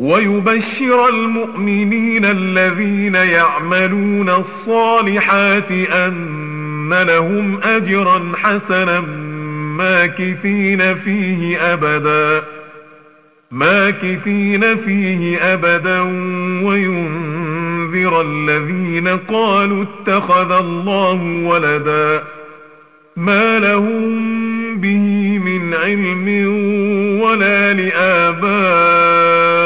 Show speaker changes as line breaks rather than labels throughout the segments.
ويبشر المؤمنين الذين يعملون الصالحات أن لهم أجرا حسنا ماكثين فيه أبدا ماكثين فيه أبدا. وينذر الذين قالوا اتخذ الله ولدا. ما لهم به من علم ولا لآبائهم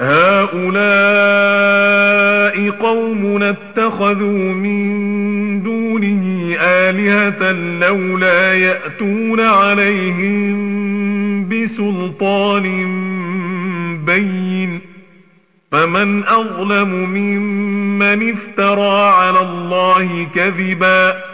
هؤلاء قومنا اتخذوا من دونه آلهة لولا يأتون عليهم بسلطان بين. فمن أظلم ممن افترى على الله كذبا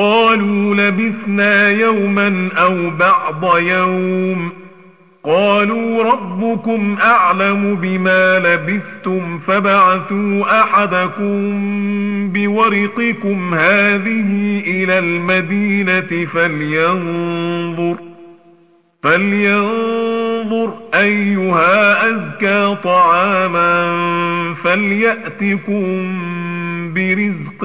قالوا لبثنا يوما أو بعض يوم. قالوا ربكم أعلم بما لبثتم فبعثوا أحدكم بورقكم هذه إلى المدينة فلينظر فلينظر أيها أزكى طعاما فليأتكم برزق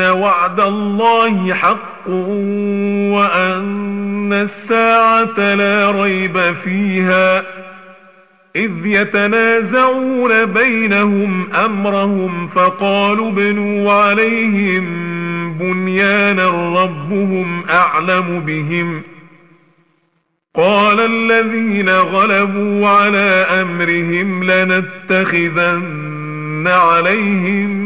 وعد الله حق وأن الساعة لا ريب فيها إذ يتنازعون بينهم أمرهم فقالوا ابنوا عليهم بنيانا ربهم أعلم بهم ۖ قال الذين غلبوا على أمرهم لنتخذن عليهم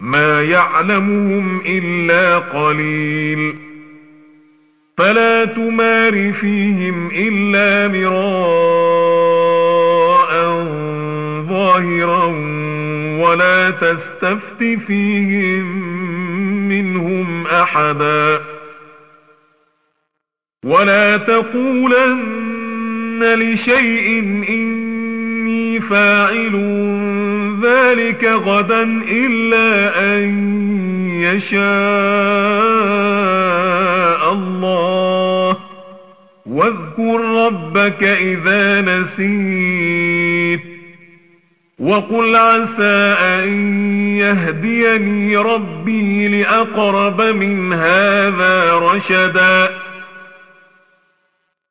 ما يعلمهم إلا قليل. فلا تمار فيهم إلا مراء ظاهرا ولا تستفت فيهم منهم أحدا. ولا تقولن لشيء إني فاعل ذلك غدا إلا أن يشاء الله. واذكر ربك إذا نسيت. وقل عسى أن يهديني ربي لأقرب من هذا رشداً.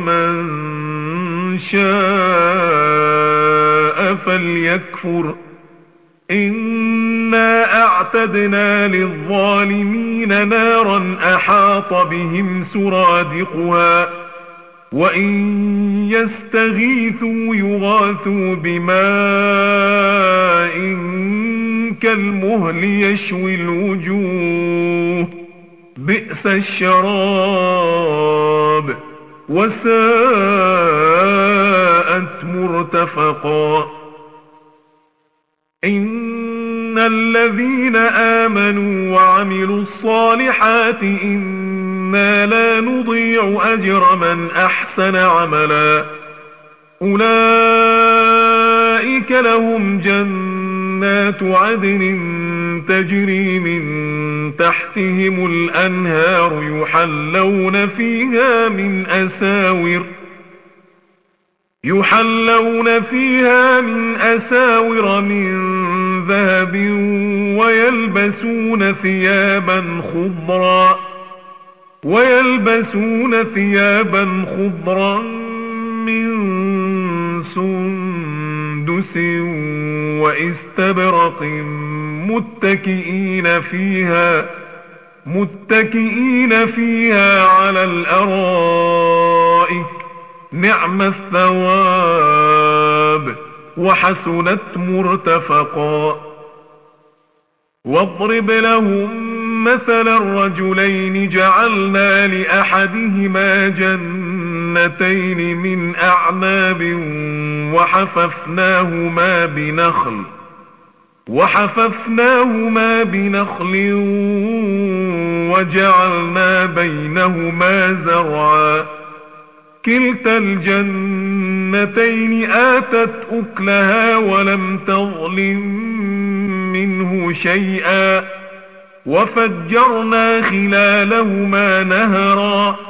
ومن شاء فليكفر. إنا أعتدنا للظالمين نارا أحاط بهم سرادقها وإن يستغيثوا يغاثوا بماء كالمهل يشوي الوجوه. بئس الشراب. وساءت مرتفقا. إن الذين آمنوا وعملوا الصالحات إنا لا نضيع أجر من أحسن عملا. أولئك لهم جنات عدن تجري من تحتهم الأنهار يحلون فيها من أساور يحلون فيها من أساور من ذهب ويلبسون ثيابا خضرا ويلبسون ثيابا خضرا من سندس واستبرق متكئين فيها متكئين فيها على الأرائك. نعم الثواب وحسنت مرتفقا. واضرب لهم مثل الرجلين جعلنا لأحدهما جنتين من أعناب وحففناهما بنخل وحففناهما بنخل وجعلنا بينهما زرعا. كلتا الجنتين آتت أكلها ولم تظلم منه شيئا وفجرنا خلالهما نهرا.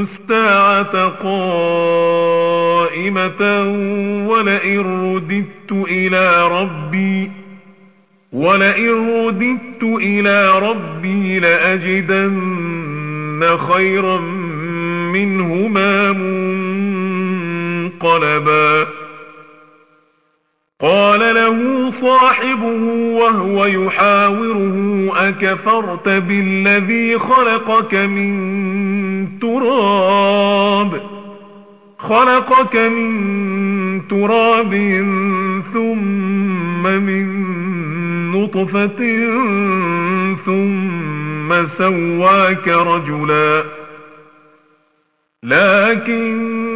الساعة قائمة ولئن رددت إلى ربي ولئن رددت إلى ربي لأجدن خيرا منهما منقلبا. قال له صاحبه وهو يحاوره أكفرت بالذي خلقك من تراب؟ خلقك من تراب ثم من نطفة ثم سواك رجلا. لكن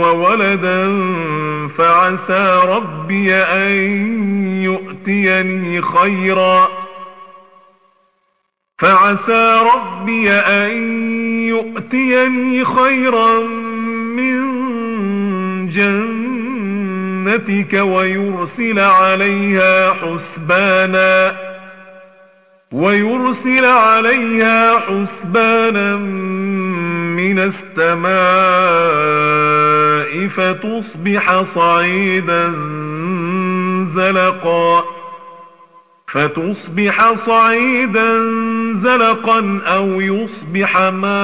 وولدا فعسى ربي أن يؤتيني خيرا. فعسى ربي أن يؤتيني خيرا من جنتك ويرسل عليها حسبانا ويرسل عليها حسبانا من السماء فتصبح صعيدا زلقا فتصبح صعيدا زلقا أو يصبح ماؤها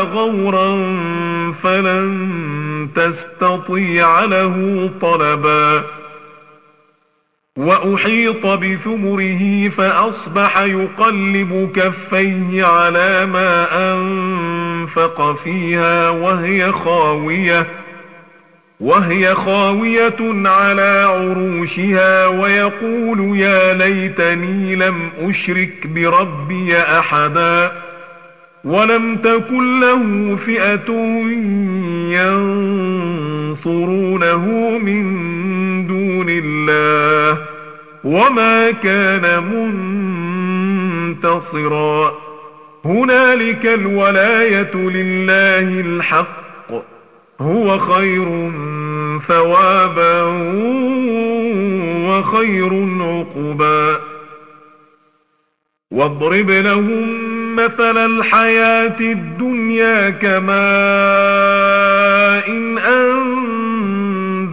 غورا فلن تستطيع له طلبا. وأحيط بثمره فأصبح يقلب كفيه على ما أنفق فيها وهي خاوية وهي خاوية على عروشها ويقول يا ليتني لم أشرك بربي أحدا ولم تكن له فئة ينصرونه من دون الله وما كان منتصرا. هنالك الولاية لله الحق. هو خير ثوابا وخير عقبا. واضرب لهم مثل الحياة الدنيا كماء إن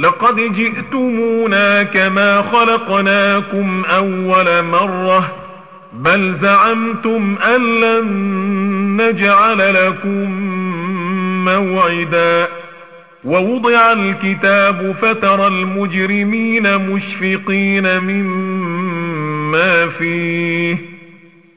لقد جئتمونا كما خلقناكم أول مرة بل زعمتم أن لن نجعل لكم موعدا. ووضع الكتاب فترى المجرمين مشفقين مما فيه.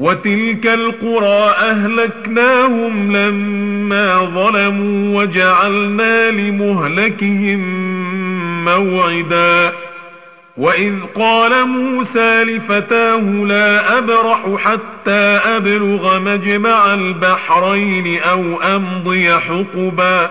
وتلك القرى أهلكناهم لما ظلموا وجعلنا لمهلكهم موعدا. وإذ قال موسى لفتاه لا أبرح حتى أبلغ مجمع البحرين أو أمضي حقبا.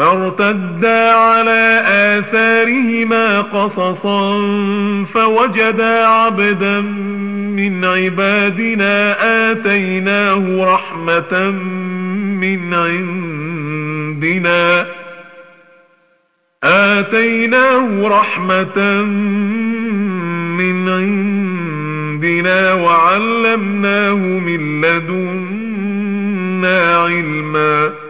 فارتدا على آثارهما قصصا فوجدا عبدا من عبادنا آتيناه رحمة من عندنا آتيناه رحمة من عندنا وعلمناه من لدنا علما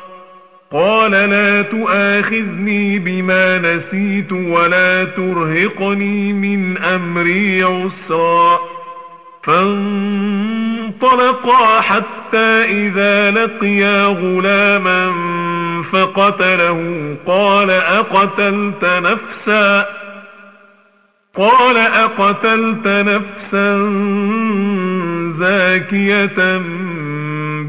قال لا تؤاخذني بما نسيت ولا ترهقني من أمري عسرا. فانطلقا حتى إذا لقيا غلاما فقتله. قال أقتلت نفسا؟ قال أقتلت نفسا زاكية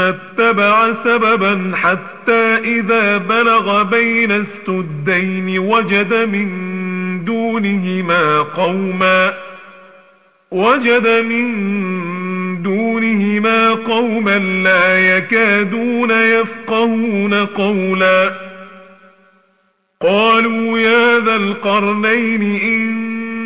اتبع سببا حتى إذا بلغ بين السدين وجد من دونهما قوما وجد من دونهما قوما لا يكادون يفقهون قولا قالوا يا ذا القرنين إن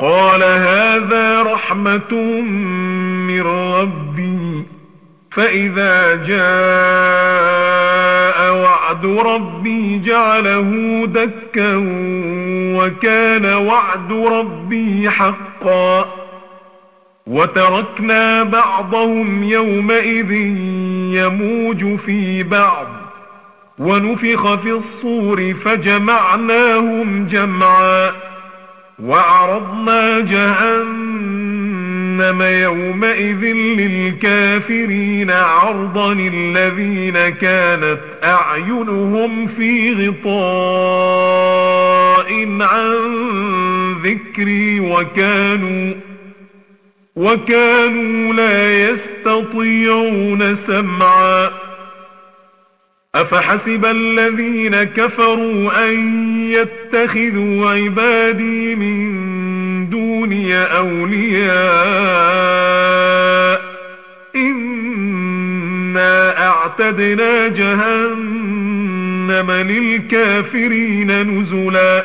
قال هذا رحمة من ربي فإذا جاء وعد ربي جعله دكا وكان وعد ربي حقا. وتركنا بعضهم يومئذ يموج في بعض ونفخ في الصور فجمعناهم جمعا. وعرضنا جهنم يومئذ للكافرين عرضا الذين كانت أعينهم في غطاء عن ذكري وكانوا وكانوا لا يستطيعون سمعا أفحسب الذين كفروا أن يتخذوا عبادي من دوني أولياء؟ إنا أعتدنا جهنم للكافرين نزلا.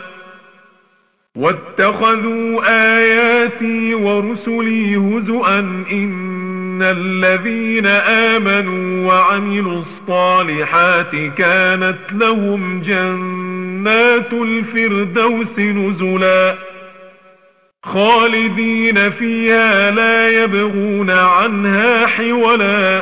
واتخذوا آياتي ورسلي هزؤا إن الذين آمنوا وعملوا الصالحات كانت لهم جنات الفردوس نزلا خالدين فيها لا يبغون عنها حولا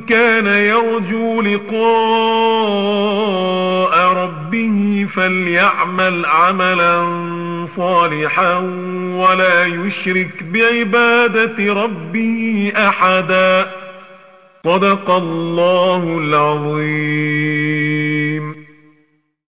كان يرجو لقاء ربه فليعمل عملا صالحا ولا يشرك بعبادة ربه أحدا. صدق الله العظيم.